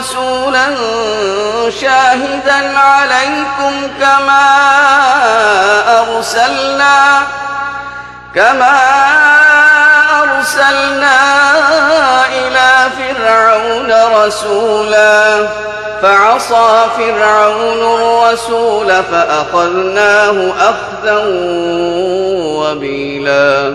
رسولا شاهدا عليكم كما أرسلنا كما أرسلنا إلى فرعون رسولا فعصى فرعون الرسول فأخذناه أخذا وبيلا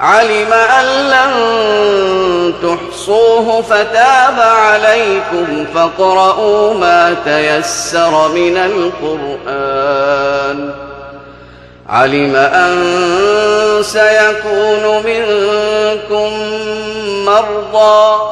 علم أن لن تحصوه فتاب عليكم فاقرؤوا ما تيسر من القرآن. علم أن سيكون منكم مرضى.